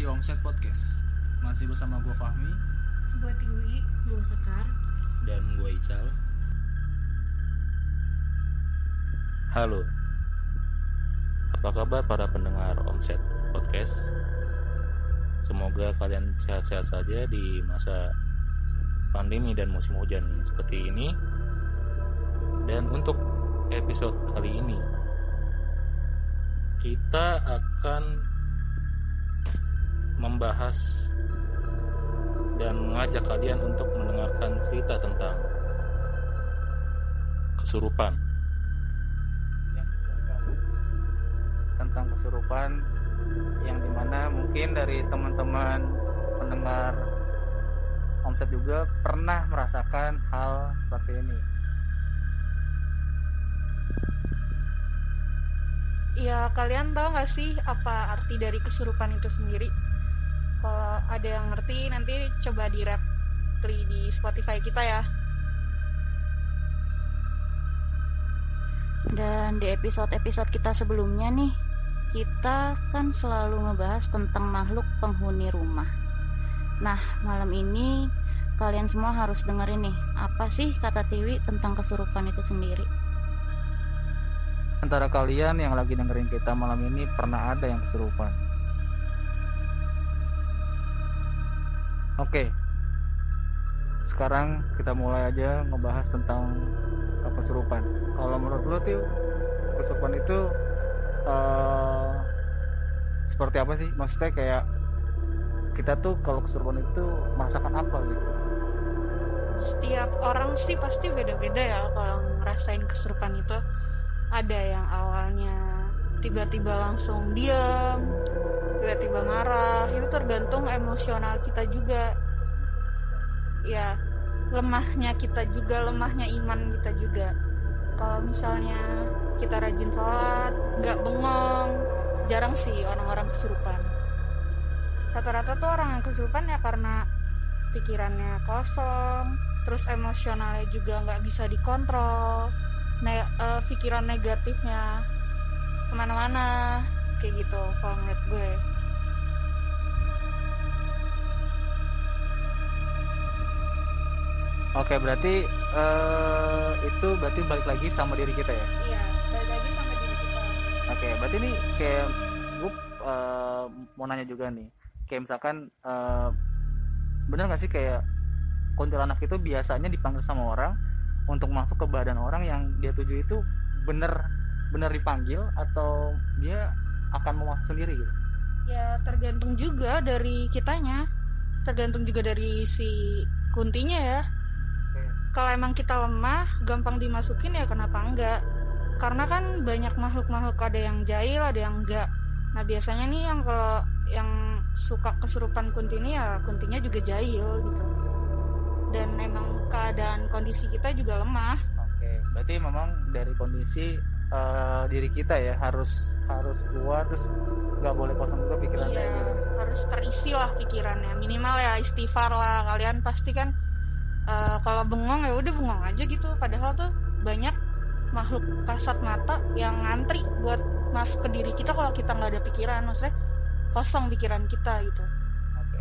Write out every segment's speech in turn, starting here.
Di Omset Podcast. Masih bersama gue Fahmi. Gue Tiwi, gue Sekar. dan gue Ical. Halo. Apa kabar para pendengar Omset Podcast? Semoga kalian sehat-sehat saja di masa pandemi dan musim hujan seperti ini. Dan untuk episode kali ini kita akan membahas dan mengajak kalian untuk mendengarkan cerita tentang kesurupan. tentang kesurupan yang di mana mungkin dari teman-teman pendengar omset juga pernah merasakan hal seperti ini. Ya kalian tahu gak sih apa arti dari kesurupan itu sendiri? Kalau ada yang ngerti nanti coba di rap di Spotify kita ya. Dan di episode-episode kita sebelumnya nih, kita kan selalu ngebahas tentang makhluk penghuni rumah. Nah, malam ini kalian semua harus dengerin nih, apa sih kata Tiwi tentang kesurupan itu sendiri? Antara kalian yang lagi dengerin kita malam ini pernah ada yang kesurupan? Oke. Sekarang kita mulai aja ngebahas tentang uh, kesurupan. Kalau menurut lo tuh kesurupan itu eh, seperti apa sih? Maksudnya kayak kita tuh kalau kesurupan itu merasakan apa gitu? Setiap orang sih pasti beda-beda ya kalau ngerasain kesurupan itu. Ada yang awalnya tiba-tiba langsung diam, tiba-tiba marah. Itu tergantung emosional kita juga. Ya, lemahnya kita juga, lemahnya iman kita juga. Kalau misalnya kita rajin sholat, nggak bengong, jarang sih orang-orang kesurupan. Rata-rata tuh orang yang kesurupan ya karena pikirannya kosong, terus emosionalnya juga nggak bisa dikontrol, ne- eh, pikiran negatifnya ke mana-mana, kayak gitu kalau ngeliat gue. Oke, berarti eh, itu berarti balik lagi sama diri kita ya? Iya, balik lagi sama diri kita. Oke, berarti ini kayak gue eh, mau nanya juga nih, kayak misalkan eh, bener nggak sih kayak kuntilanak itu biasanya dipanggil sama orang untuk masuk ke badan orang yang dia tuju itu bener bener dipanggil atau dia akan mau masuk sendiri gitu? Ya tergantung juga dari kitanya, tergantung juga dari si kuntinya ya. Kalau emang kita lemah gampang dimasukin ya kenapa enggak? Karena kan banyak makhluk-makhluk ada yang jahil ada yang enggak. Nah biasanya nih yang kalau yang suka kesurupan kunti ini ya kuntinya juga jahil gitu. Dan emang keadaan kondisi kita juga lemah. Oke, berarti memang dari kondisi eh, diri kita ya harus harus keluar terus nggak boleh kosong juga pikirannya iya gitu. harus terisi lah pikirannya. Minimal ya istighfar lah. Kalian pasti kan eh, kalau bengong ya udah bengong aja gitu padahal tuh banyak makhluk kasat mata yang ngantri buat masuk ke diri kita kalau kita nggak ada pikiran maksudnya kosong pikiran kita gitu Oke.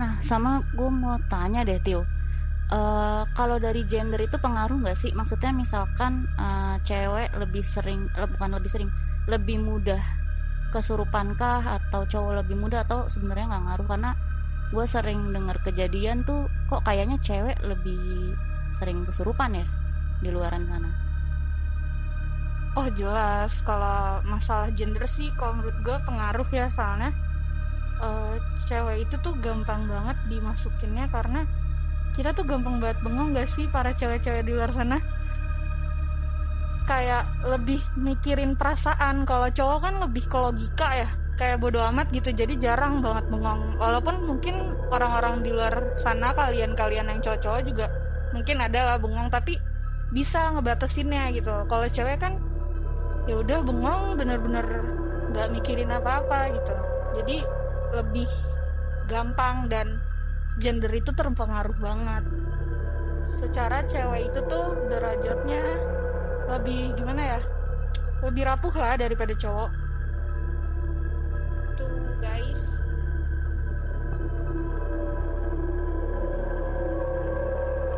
Nah, sama gue mau tanya deh, Tio. Eh, kalau dari gender itu pengaruh nggak sih? Maksudnya misalkan eh, cewek lebih sering, eh, bukan lebih sering, lebih mudah kesurupan kah atau cowok lebih mudah atau sebenarnya nggak ngaruh karena gue sering dengar kejadian tuh kok kayaknya cewek lebih sering kesurupan ya di luaran sana. oh jelas. Kalau masalah gender sih kalau menurut gue pengaruh ya. Soalnya eh, cewek itu tuh gampang banget dimasukinnya karena kita tuh gampang banget bengong gak sih para cewek-cewek di luar sana? Kayak lebih mikirin perasaan. Kalau cowok kan lebih ke logika ya kayak bodo amat gitu. Jadi jarang banget bengong. Walaupun mungkin orang-orang di luar sana kalian-kalian yang cowok-cowok juga mungkin ada lah bengong tapi bisa ngebatasinnya gitu. Kalau cewek kan ya udah bengong bener-bener nggak mikirin apa-apa gitu. Jadi lebih gampang dan gender itu terpengaruh banget. Secara cewek itu tuh derajatnya lebih gimana ya? Lebih rapuh lah daripada cowok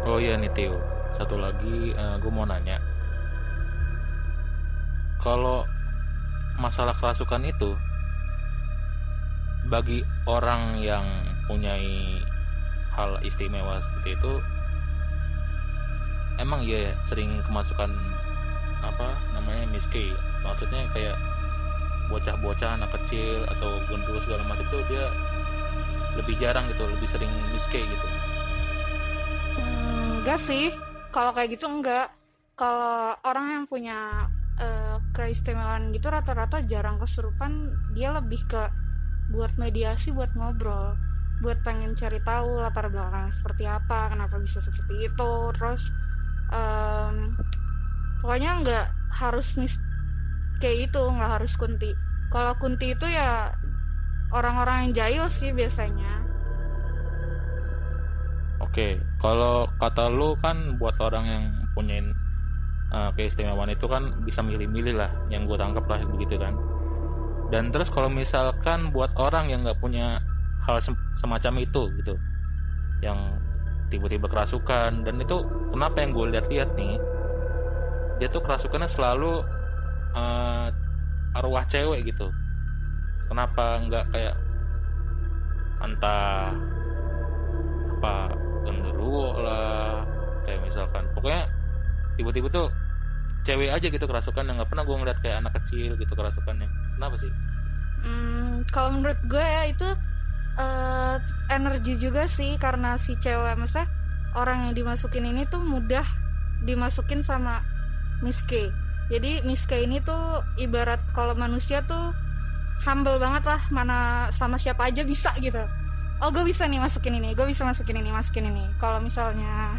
Oh iya nih Tio, satu lagi gue mau nanya. Kalau masalah kerasukan itu bagi orang yang punyai hal istimewa seperti itu emang iya ya sering kemasukan apa namanya miske maksudnya kayak bocah-bocah anak kecil atau gundul segala macam itu dia lebih jarang gitu lebih sering miske gitu enggak sih. Kalau kayak gitu enggak. Kalau orang yang punya eh, keistimewaan gitu rata-rata jarang kesurupan dia lebih ke buat mediasi buat ngobrol. Buat pengen cari tahu latar belakang seperti apa kenapa bisa seperti itu. Terus em, pokoknya nggak harus mis kayak itu nggak harus kunti. Kalau kunti itu ya orang-orang yang jahil sih biasanya Oke, kalau kata lu kan buat orang yang punya keistimewaan itu kan bisa milih-milih lah, yang gue tangkap lah begitu kan. Dan terus kalau misalkan buat orang yang nggak punya hal sem- semacam itu gitu, yang tiba-tiba kerasukan dan itu kenapa yang gue lihat-lihat nih, dia tuh kerasukannya selalu eh, arwah cewek gitu. Kenapa nggak kayak entah apa genderuwo lah kayak misalkan pokoknya tiba-tiba tuh cewek aja gitu kerasukan yang nggak pernah gue ngeliat kayak anak kecil gitu kerasukannya kenapa sih Hmm, kalau menurut gue ya itu eh, energi juga sih karena si cewek maksudnya orang yang dimasukin ini tuh mudah dimasukin sama Miss K. Jadi Miss K ini tuh ibarat kalau manusia tuh humble banget lah mana sama siapa aja bisa gitu. Oh gue bisa nih masukin ini, gue bisa masukin ini, masukin ini. Kalau misalnya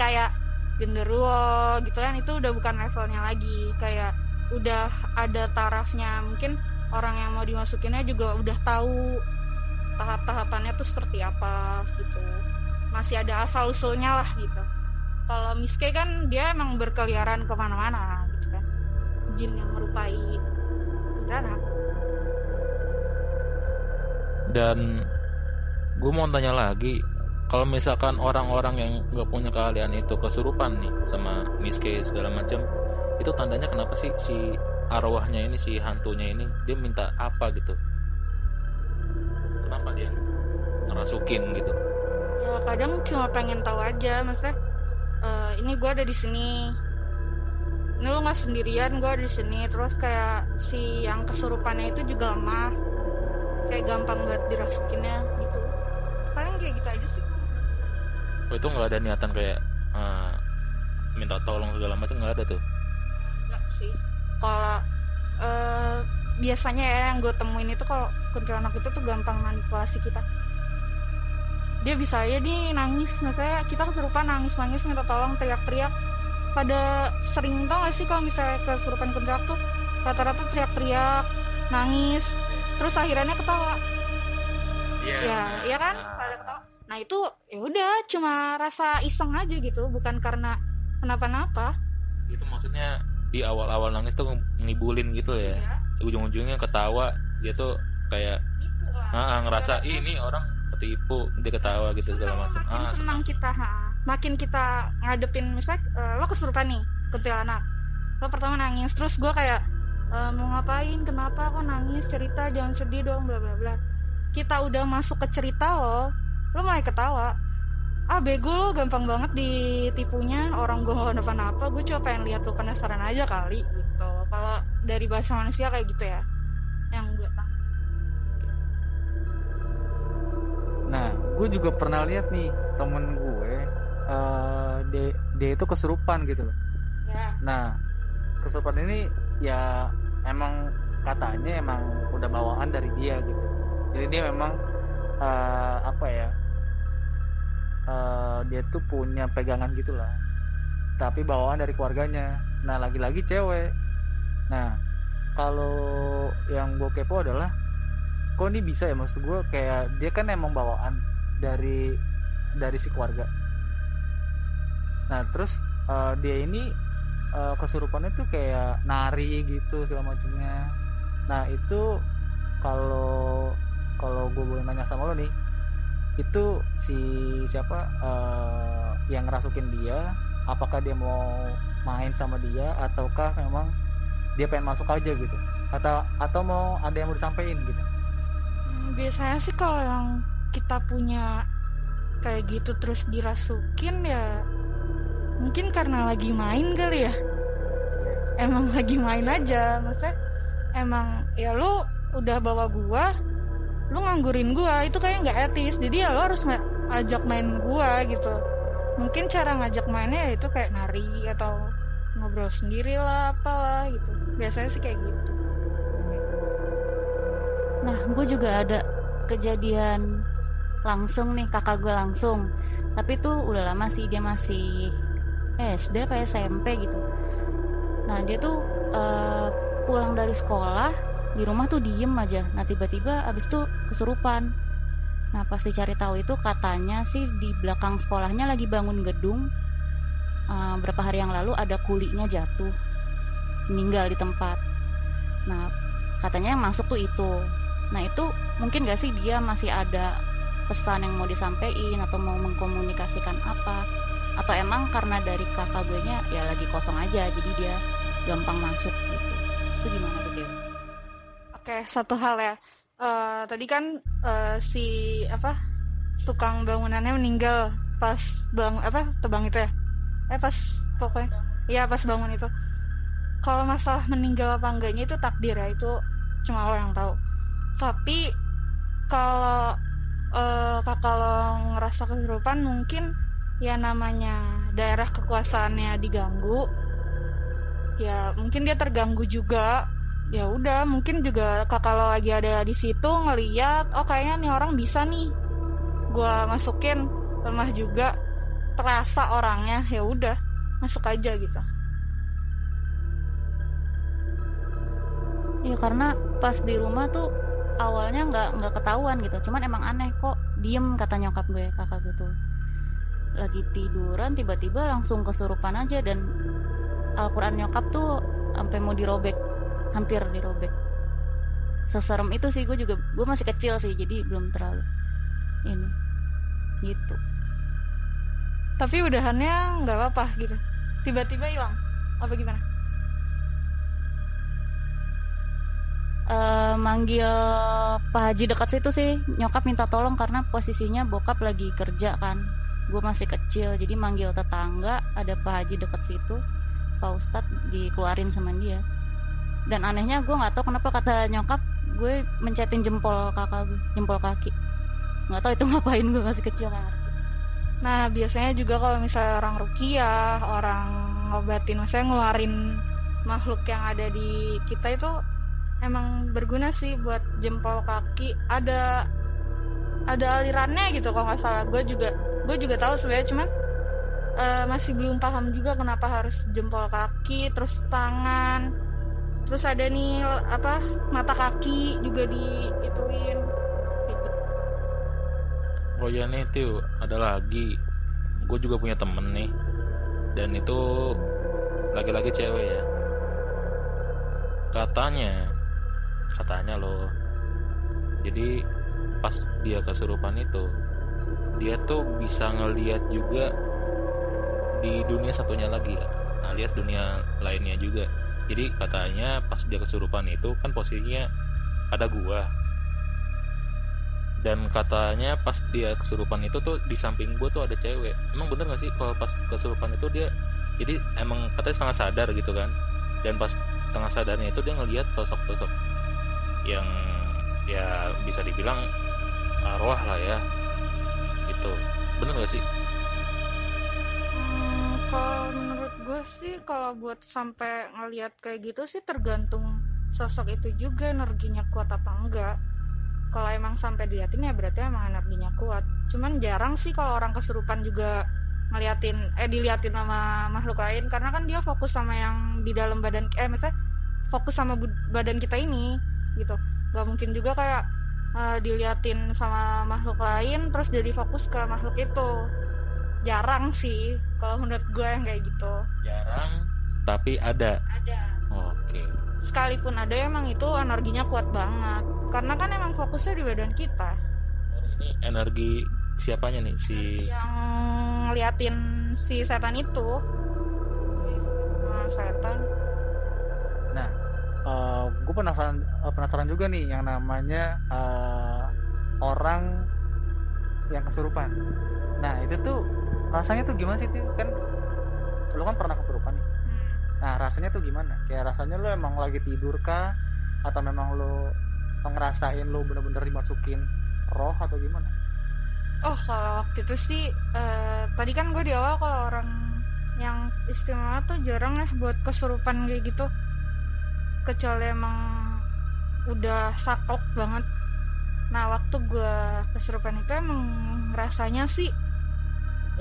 kayak genderuwo gitu kan itu udah bukan levelnya lagi. Kayak udah ada tarafnya. Mungkin orang yang mau dimasukinnya juga udah tahu tahap-tahapannya tuh seperti apa gitu. Masih ada asal usulnya lah gitu. Kalau Miske kan dia emang berkeliaran ke mana-mana gitu kan. Jin yang merupai kuntilanak dan gue mau tanya lagi kalau misalkan orang-orang yang nggak punya keahlian itu kesurupan nih sama miske segala macam itu tandanya kenapa sih si arwahnya ini si hantunya ini dia minta apa gitu? Kenapa dia ngerasukin gitu? Ya kadang cuma pengen tahu aja maksudnya eh, ini gue ada di sini. Ini lu nggak sendirian gue ada di sini. Terus kayak si yang kesurupannya itu juga lemah. Kayak gampang buat dirasukinnya gitu oh, itu nggak ada niatan kayak eh, minta tolong segala macam nggak ada tuh? Enggak sih. Kalau eh, biasanya ya yang gue temuin itu kalau kuntilanak itu tuh gampang manipulasi kita. Dia bisa aja nih nangis misalnya kita kesurupan nangis nangis minta tolong teriak-teriak. Pada sering tau gak sih kalau misalnya kesurupan kuntilanak tuh rata-rata teriak-teriak nangis terus akhirnya ketawa. Ya ya kan? Ketawa nah itu ya udah cuma rasa iseng aja gitu bukan karena kenapa-napa. Itu maksudnya di awal-awal nangis tuh ngibulin gitu ya. Ya ujung-ujungnya ketawa dia tuh kayak ah, ah, ngerasa "Ih, ini orang ketipu dia ketawa gitu segala macam. makin ah senang kita ha. makin kita ngadepin misalnya eh, lo kesurupan nih kuntilanak lo pertama nangis terus gue kayak eh, mau ngapain? Kenapa kok nangis? Cerita jangan sedih dong bla bla bla. Kita udah masuk ke cerita lo lo mulai ketawa ah bego lo gampang banget ditipunya orang gue gak kenapa-napa gue cuma pengen lihat lo penasaran aja kali gitu kalau dari bahasa manusia kayak gitu ya yang gue tahu Nah, gue juga pernah lihat nih temen gue, eh dia, dia itu kesurupan gitu loh. ya Nah, kesurupan ini ya emang katanya emang udah bawaan dari dia gitu. Jadi dia memang eh, apa ya? Eh, dia tuh punya pegangan gitulah. Tapi bawaan dari keluarganya. Nah, lagi-lagi cewek. Nah, kalau yang gue kepo adalah kok ini bisa ya maksud gue kayak dia kan emang bawaan dari dari si keluarga nah terus eh, dia ini eh, kesurupannya tuh kayak nari gitu segala macamnya nah itu kalau kalau gue boleh nanya sama lo nih itu si siapa eh, yang ngerasukin dia apakah dia mau main sama dia ataukah memang dia pengen masuk aja gitu? Atau atau mau ada yang mau disampaikan gitu? Hmm, biasanya sih kalau yang kita punya kayak gitu terus dirasukin ya mungkin karena lagi main kali ya. Emang lagi main aja maksudnya emang ya lu udah bawa gua lu nganggurin gua itu kayak nggak etis jadi ya lu harus nggak ajak main gua gitu mungkin cara ngajak mainnya ya itu kayak nari atau ngobrol sendiri lah apalah gitu biasanya sih kayak gitu Nah, gue juga ada kejadian langsung nih kakak gue langsung. Tapi tuh udah lama sih dia masih SD apa SMP gitu. Nah dia tuh eh, pulang dari sekolah di rumah tuh diem aja. Nah tiba-tiba abis itu kesurupan. Nah pas dicari tahu itu katanya sih di belakang sekolahnya lagi bangun gedung. Eh, berapa hari yang lalu ada kulinya jatuh, meninggal di tempat. Nah katanya yang masuk tuh itu Nah itu mungkin gak sih dia masih ada pesan yang mau disampaikan atau mau mengkomunikasikan apa? Atau emang karena dari kakak gue nya ya lagi kosong aja jadi dia gampang masuk gitu. Itu gimana tuh? Oke, satu hal ya. Eh, tadi kan eh, si apa tukang bangunannya meninggal pas bang apa tebang itu ya? Eh pas pokoknya, ya pas bangun itu. Kalau masalah meninggal apa enggaknya itu takdir ya itu cuma Allah yang tahu. Tapi kalau eh kalau ngerasa kesurupan mungkin ya namanya daerah kekuasaannya diganggu ya mungkin dia terganggu juga ya udah mungkin juga kalau lagi ada di situ ngeliat oh kayaknya nih orang bisa nih gua masukin lemah juga terasa orangnya ya udah masuk aja gitu Ya karena pas di rumah tuh awalnya nggak nggak ketahuan gitu. Cuman emang aneh kok diem kata nyokap gue kakak gue tuh. Lagi tiduran tiba-tiba langsung kesurupan aja dan Al-Quran nyokap tuh sampai mau dirobek hampir dirobek. Seserem itu sih gue juga gue masih kecil sih jadi belum terlalu ini gitu. Tapi udahannya nggak apa-apa gitu. Tiba-tiba hilang apa gimana? Eh, manggil Pak Haji dekat situ sih nyokap minta tolong karena posisinya bokap lagi kerja kan. Gue masih kecil jadi manggil tetangga ada Pak Haji dekat situ. Pak Ustadz dikeluarin sama dia dan anehnya gue nggak tahu kenapa kata nyokap gue mencetin jempol kakak gue jempol kaki. Nggak tahu itu ngapain gue masih kecil ngerti. Nah biasanya juga kalau misalnya orang rukiah orang ngobatin maksudnya ngeluarin makhluk yang ada di kita itu emang berguna sih buat jempol kaki. Ada ada alirannya gitu kalau nggak salah. Gue juga gue juga tahu sebenarnya cuman eh, masih belum paham juga kenapa harus jempol kaki terus tangan terus ada nih apa mata kaki juga diituin gitu. Oh ya nih Tiu, ada lagi. Gue juga punya temen nih. Dan itu laki-laki cewek ya. Katanya, katanya loh. Jadi pas dia kesurupan itu, dia tuh bisa ngeliat juga di dunia satunya lagi, alias dunia lainnya juga. Jadi katanya pas dia kesurupan itu kan posisinya ada gua. Dan katanya pas dia kesurupan itu tuh di samping gue tuh ada cewek. Emang bener gak sih kalau pas kesurupan itu dia jadi emang katanya sangat sadar gitu kan? Dan pas tengah sadarnya itu dia ngelihat sosok-sosok yang ya bisa dibilang arwah lah ya. Itu bener gak sih? Hmm, sih kalau buat sampai ngelihat kayak gitu sih tergantung sosok itu juga energinya kuat apa enggak. Kalau emang sampai diliatin ya berarti emang energinya kuat. Cuman jarang sih kalau orang kesurupan juga ngeliatin eh diliatin sama makhluk lain. Karena kan dia fokus sama yang di dalam badan eh misalnya fokus sama badan kita ini gitu. Gak mungkin juga kayak eh, diliatin sama makhluk lain terus jadi fokus ke makhluk itu. Jarang sih. Kalau menurut gue yang kayak gitu. Jarang. Tapi ada? Ada. Oke. Sekalipun ada emang itu energinya kuat banget. Karena kan emang fokusnya di badan kita. Ini energi siapanya nih si yang ngeliatin si setan itu. Sama setan. Nah, gue penasaran eh, penasaran juga nih yang namanya eh, orang yang kesurupan. Nah, itu tuh rasanya tuh gimana sih tuh? Kan lu kan pernah kesurupan nih. Nah, rasanya tuh gimana? Kayak rasanya lu emang lagi tidur kah atau memang lu ngerasain lu bener-bener dimasukin roh atau gimana? Oh kalau waktu itu sih eh, tadi kan gue di awal kalau orang yang istimewa tuh jarang ya buat kesurupan kayak gitu kecuali emang udah saklek banget. Nah waktu gue kesurupan itu emang rasanya sih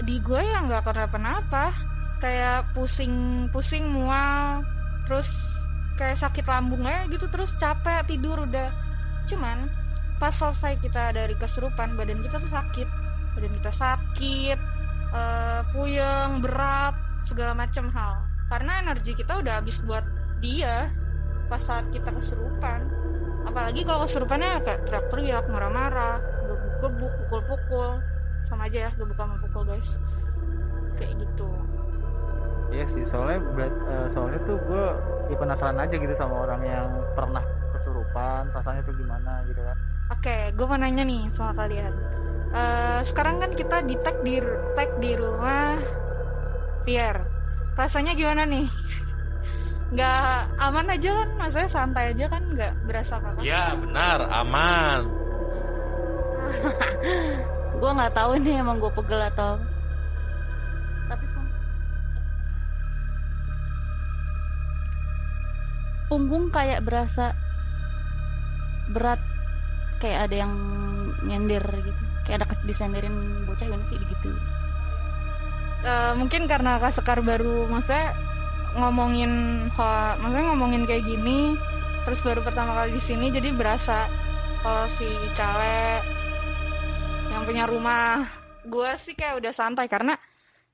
di gue ya nggak kenapa-napa kayak pusing-pusing mual terus kayak sakit lambung aja gitu terus capek tidur udah. Cuman pas selesai kita dari kesurupan badan kita tuh sakit. Badan kita sakit eh, puyeng berat segala macam hal. Karena energi kita udah habis buat dia pas saat kita kesurupan. Apalagi kalau kesurupannya kayak teriak-teriak marah-marah gebuk-gebuk pukul-pukul. Sama aja ya gebuk sama pukul guys. Kayak gitu Iya sih, soalnya berat- eh, soalnya tuh gue ya penasaran aja gitu sama orang yang pernah kesurupan, rasanya tuh gimana gitu kan. Oke, gue mau nanya nih sama kalian. Eh, sekarang kan kita di tag di tag di rumah Pierre. Rasanya gimana nih? Nggak aman aja kan? Maksudnya santai aja kan? Nggak berasa apa-apa? Ya benar, aman. gue nggak tahu nih emang gue pegel atau punggung kayak berasa berat kayak ada yang nyender gitu. Kayak ada disenderin bocah gimana sih? Gitu. Eh, mungkin karena Kak Sekar baru maksudnya ngomongin ho- maksudnya ngomongin kayak gini terus baru pertama kali di sini jadi berasa kalau si Cale yang punya rumah gue sih kayak udah santai karena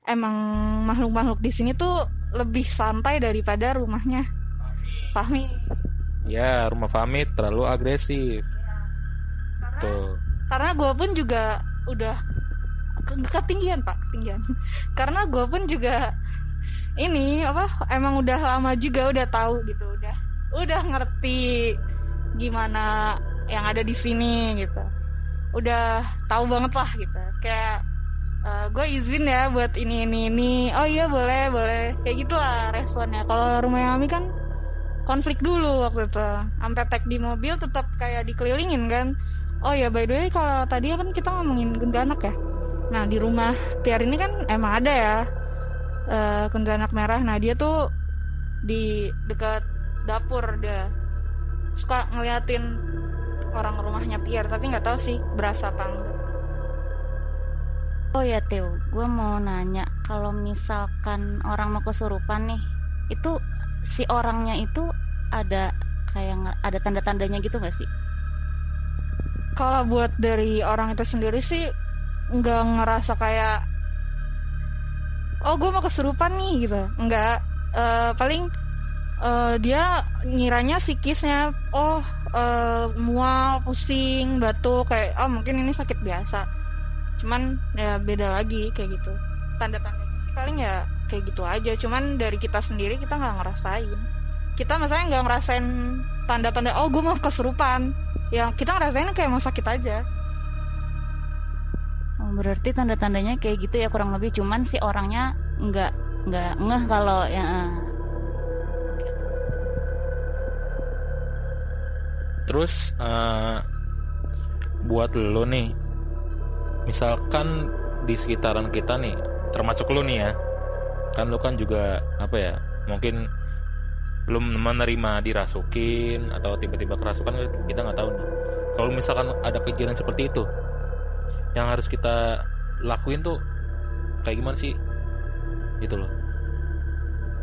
emang makhluk-makhluk di sini tuh lebih santai daripada rumahnya Fahmi. Ya, rumah Fahmi terlalu agresif. Tuh. karena gue pun juga udah ke- ketinggian pak ketinggian. Karena gue pun juga ini apa emang udah lama juga udah tahu gitu udah udah ngerti gimana yang ada di sini gitu. Udah tahu banget lah gitu. Kayak gue izin ya buat ini ini ini. Oh iya boleh boleh. Kayak gitulah responnya. Kalau rumah Yami kan konflik dulu waktu itu. Sampai tag di mobil tetap kayak dikelilingin kan. Oh ya by the way kalau tadi kan kita ngomongin kuntilanak ya? Nah di rumah Tiar ini kan emang ada ya eh, kuntilanak merah. Nah dia tuh di dekat dapur dia. Suka ngeliatin orang rumahnya Pierre tapi nggak tahu sih berasa apa oh ya Teo gue mau nanya kalau misalkan orang mau kesurupan nih itu si orangnya itu ada kayak ada tanda-tandanya gitu gak sih? Kalau buat dari orang itu sendiri sih nggak ngerasa kayak oh gue mau kesurupan nih gitu. Nggak. Eh, paling eh, dia ngiranya psikisnya oh eh, mual pusing batuk kayak oh mungkin ini sakit biasa. Cuman ya beda lagi kayak gitu. Tanda-tandanya sih paling ya kayak gitu aja. Cuman dari kita sendiri kita nggak ngerasain kita maksudnya nggak ngerasain tanda-tanda oh gue mau kesurupan. Yang kita ngerasain kayak mau sakit aja. Oh, berarti tanda-tandanya kayak gitu ya kurang lebih. Cuman si orangnya nggak nggak ngeh kalau ya eh. Terus eh, buat lo nih, misalkan di sekitaran kita nih, termasuk lo nih ya, kan lo kan juga apa ya, mungkin lo menerima dirasukin atau tiba-tiba kerasukan kita nggak tahu nih. Kalau misalkan ada kejadian seperti itu, yang harus kita lakuin tuh kayak gimana sih? Gitu loh.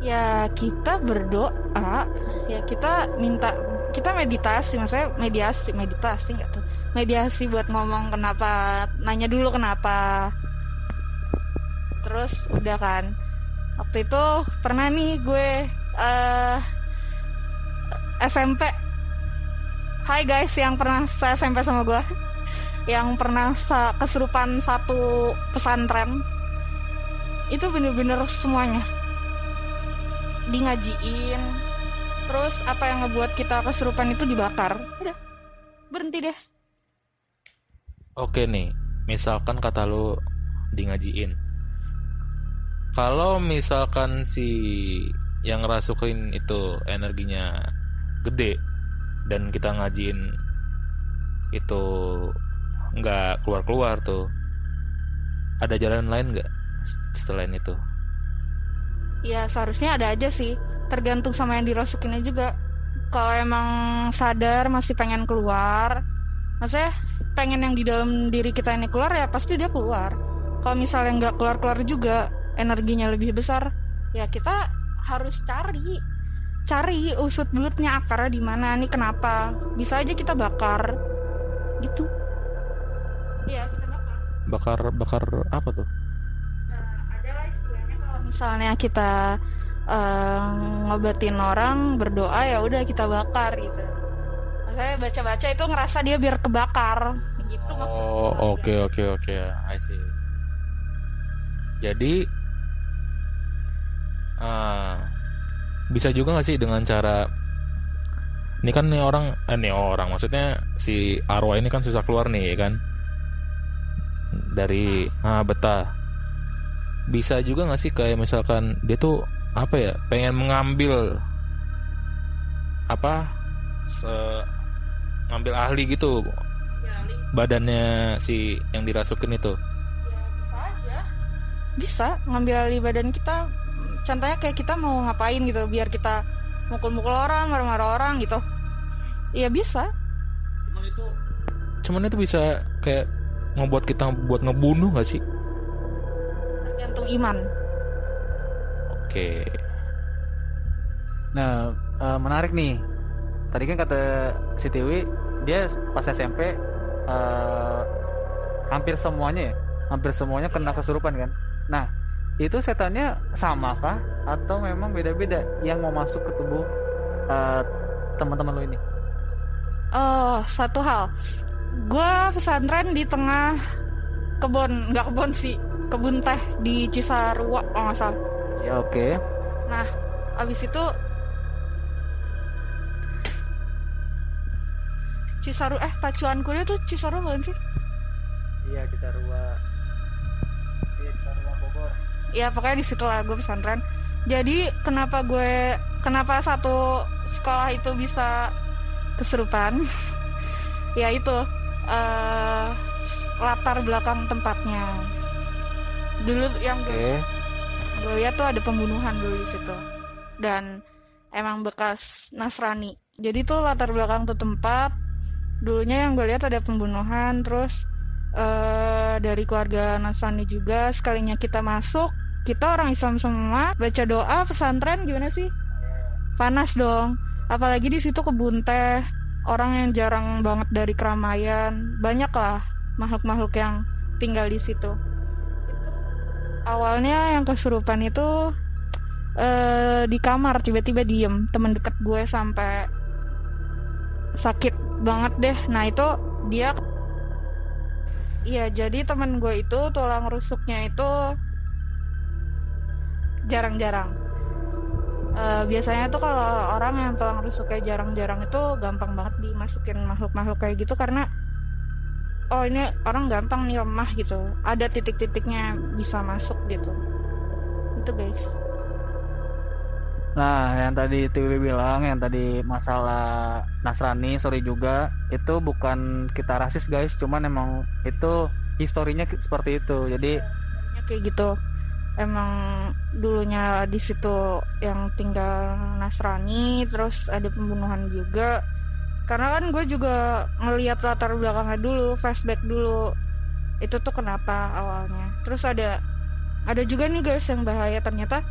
ya kita berdoa ya kita minta kita meditasi maksudnya mediasi meditasi nggak tuh mediasi buat ngomong kenapa nanya dulu kenapa terus udah kan waktu itu pernah nih gue eh SMP Hai guys yang pernah saya SMP sama gue yang pernah sa- kesurupan satu pesantren. Itu bener-bener semuanya. Di ngajiin terus apa yang ngebuat kita kesurupan itu dibakar. Udah berhenti deh. Oke nih, misalkan kata lu di ngajiin. Kalau misalkan si yang ngerasukin itu energinya gede dan kita ngajiin itu nggak keluar-keluar tuh, ada jalan lain nggak selain itu? ya seharusnya ada aja sih. Tergantung sama yang dirasukinnya juga. Kalau emang sadar masih pengen keluar maksudnya pengen yang di dalam diri kita ini keluar ya pasti dia keluar. Kalau misalnya nggak keluar keluar juga energinya lebih besar. Ya kita harus cari cari usut belutnya akarnya di mana nih kenapa bisa aja kita bakar gitu Iya kita bakar Bakar bakar apa tuh? Nah, ada lah istilahnya kalau misalnya kita eh, ngobatin orang berdoa ya udah kita bakar gitu. Saya baca-baca itu ngerasa dia biar kebakar gitu maksudnya. Oh oke oke oke, I see. Jadi ah, bisa juga nggak sih dengan cara ini kan nih orang eh, nih orang maksudnya si arwah ini kan susah keluar nih kan dari ah betah bisa juga nggak sih kayak misalkan dia tuh apa ya pengen mengambil apa se- ngambil ahli gitu Ya, badannya si yang dirasukin itu ya bisa aja. Bisa ngambil alih badan kita. Contohnya kayak kita mau ngapain gitu biar kita mukul-mukul orang, marah-marah orang gitu. Iya bisa. cuman itu cuman itu bisa kayak ngebuat kita buat ngebunuh gak sih Tergantung iman. oke Nah, eh, menarik nih. Tadi kan kata si Tiwi, dia pas SMP eh, hampir semuanya ya, hampir semuanya kena kesurupan kan. Nah, itu setannya sama kah atau memang beda-beda yang mau masuk ke tubuh eh, teman-teman lo ini? Oh, satu hal. Gua pesantren di tengah kebun, nggak kebun sih, kebun teh di Cisarua kalau nggak salah. Ya oke. Nah, abis itu Cisaru eh pacuan kuliah tuh Cisarua bukan sih? Iya, Cisarua. Iya. Ya pokoknya di situ lah gue pesantren. Jadi kenapa gue kenapa satu sekolah itu bisa kesurupan? ya itu eh, latar belakang tempatnya. Dulu yang gue Oke. gue lihat tuh ada pembunuhan dulu di situ dan emang bekas Nasrani jadi tuh latar belakang tuh tempat dulunya yang gue lihat ada pembunuhan terus eh dari keluarga Nasrani juga sekalinya kita masuk kita orang Islam semua baca doa pesantren gimana sih? Panas dong. Apalagi di situ kebun teh. Orang yang jarang banget dari keramaian. Banyak lah makhluk-makhluk yang tinggal di situ. Awalnya yang kesurupan itu eh di kamar. Tiba-tiba diem. Temen deket gue sampai sakit banget deh. Nah itu dia Iya jadi temen gue itu tulang rusuknya itu jarang-jarang. Eh, biasanya tuh kalau orang yang tulang rusuknya jarang-jarang itu gampang banget dimasukin makhluk-makhluk kayak gitu karena oh ini orang gampang nih lemah gitu. Ada titik-titiknya bisa masuk gitu. Itu guys. Nah, yang tadi Tiwi bilang, yang tadi masalah Nasrani, sorry juga, itu bukan kita rasis guys, cuman emang itu historinya seperti itu. Jadi Ya, kayak gitu emang dulunya di situ yang tinggal Nasrani terus ada pembunuhan juga. Karena kan gue juga ngelihat latar belakangnya dulu flashback dulu. Itu tuh kenapa awalnya. Terus ada ada juga nih guys yang bahaya. Ternyata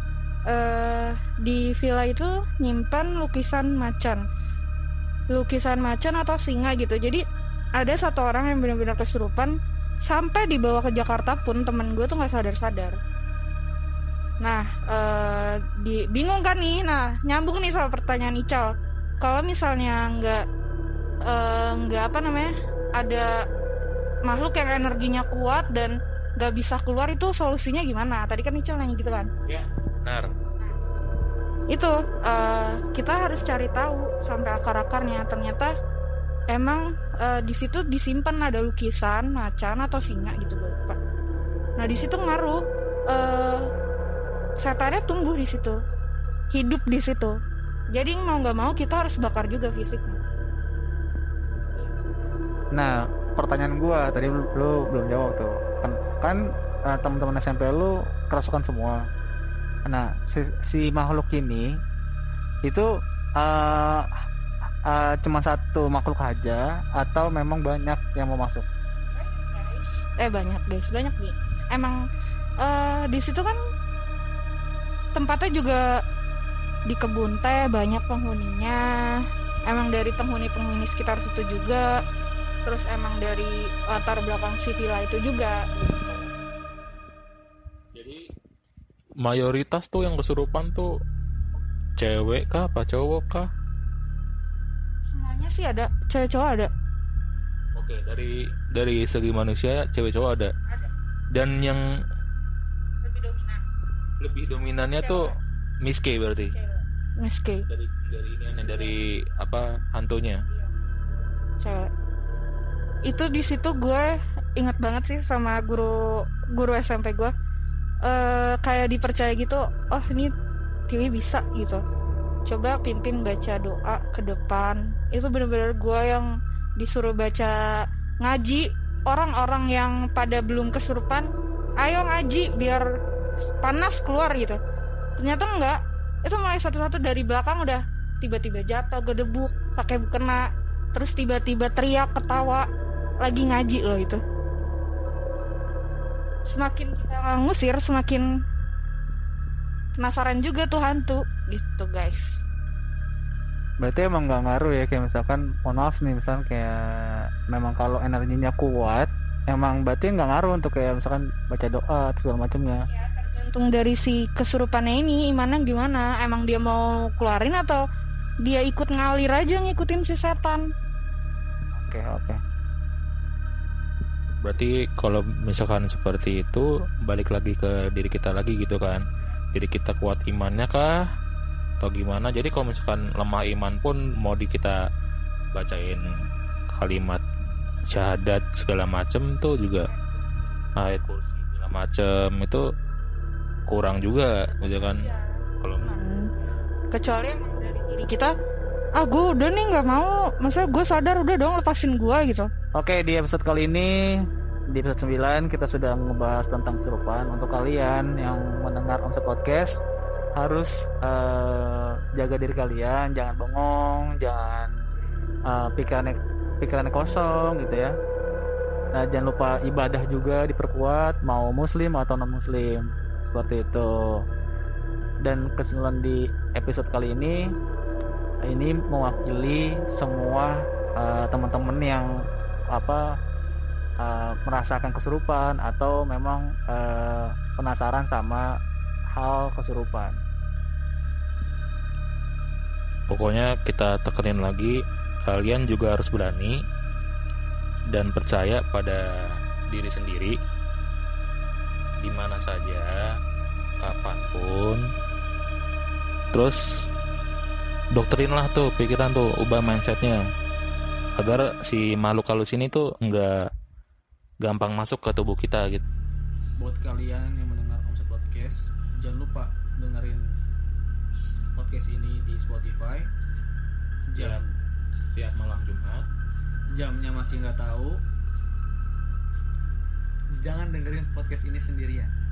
eh di villa itu nyimpan lukisan macan. Lukisan macan atau singa gitu. Jadi ada satu orang yang benar-benar kesurupan sampai dibawa ke Jakarta pun temen gue tuh nggak sadar-sadar nah di bingung kan nih. Nah nyambung nih sama pertanyaan Ical. Kalau misalnya nggak eh, nggak apa namanya ada makhluk yang energinya kuat dan nggak bisa keluar itu solusinya gimana? Tadi kan Icel nanya gitu kan? Ya benar. Itu eh, kita harus cari tahu sampai akar-akarnya. Ternyata emang eh, di situ disimpan ada lukisan macan atau singa gitu lupa nah di situ ngaruh eh, setannya tumbuh di situ hidup di situ jadi mau nggak mau kita harus bakar juga fisiknya Nah, pertanyaan gua tadi lu, lu belum jawab tuh. Kan, kan eh, teman-teman SMP lu kerasukan semua. Nah, si, si makhluk ini itu eh eh, cuma satu makhluk aja atau memang banyak yang mau masuk? eh banyak guys banyak nih emang eh, di situ kan tempatnya juga di kebun teh banyak penghuninya. Emang dari penghuni-penghuni sekitar situ juga. Terus emang dari latar belakang si villa itu juga gitu. jadi mayoritas tuh yang kesurupan tuh cewek kah apa cowok kah? Semuanya sih ada cewek cowok ada. Oke dari dari segi manusia cewek cowok ada. Ada. Dan yang lebih dominan lebih dominannya tuh Miss K berarti? Cewek. Miss K. Dari dari ini dari apa hantunya? Cewek. Itu di situ gue inget banget sih sama guru guru SMP gue. Eh kayak dipercaya gitu oh ini Tiwi bisa gitu. Coba pimpin baca doa ke depan. Itu bener-bener gue yang disuruh baca ngaji. Orang-orang yang pada belum kesurupan ayo ngaji biar panas keluar gitu. Ternyata enggak. Itu mulai satu-satu dari belakang udah tiba-tiba jatuh gedebuk pakai kena terus tiba-tiba teriak ketawa lagi ngaji loh itu. Semakin kita ngusir semakin penasaran juga tuh hantu gitu guys. Berarti emang nggak ngaruh ya kayak misalkan mohon maaf nih misalkan kayak memang kalau energinya kuat emang berarti nggak ngaruh untuk kayak misalkan baca doa atau segala macamnya. ya tergantung dari si kesurupannya ini imannya gimana? Emang dia mau keluarin atau dia ikut ngalir aja ngikutin si setan? Oke oke. berarti kalau misalkan seperti itu balik lagi ke diri kita lagi gitu kan? Diri kita kuat imannya kah? Atau gimana? Jadi kalau misalkan lemah iman pun mau di kita bacain kalimat syahadat segala macem tuh juga ayat kursi segala macem itu kurang juga gitu kan. Kalau Hmm. kecuali emang dari diri kita ah gue udah nih nggak mau. Maksudnya gue sadar udah dong lepasin gue gitu. Oke di episode kali ini di episode 9 kita sudah ngebahas tentang kesurupan untuk kalian yang mendengar Omset Podcast harus eh, jaga diri kalian. Jangan bengong jangan eh, pikirannya pikirannya kosong gitu ya. Nah jangan lupa ibadah juga diperkuat mau muslim atau non muslim seperti itu dan kesimpulan di episode kali ini ini mewakili semua eh, teman-teman yang apa eh, merasakan kesurupan atau memang eh, penasaran sama hal kesurupan. pokoknya kita tekenin lagi kalian juga harus berani dan percaya pada diri sendiri di mana saja kapan pun. Terus doktrin lah tuh pikiran tuh ubah mindsetnya. Agar si makhluk halus ini tuh nggak gampang masuk ke tubuh kita gitu. Buat kalian yang mendengar Omset Podcast jangan lupa dengerin podcast ini di Spotify. Jam setiap malam Jumat. Jamnya masih nggak tahu. Jangan dengerin podcast ini sendirian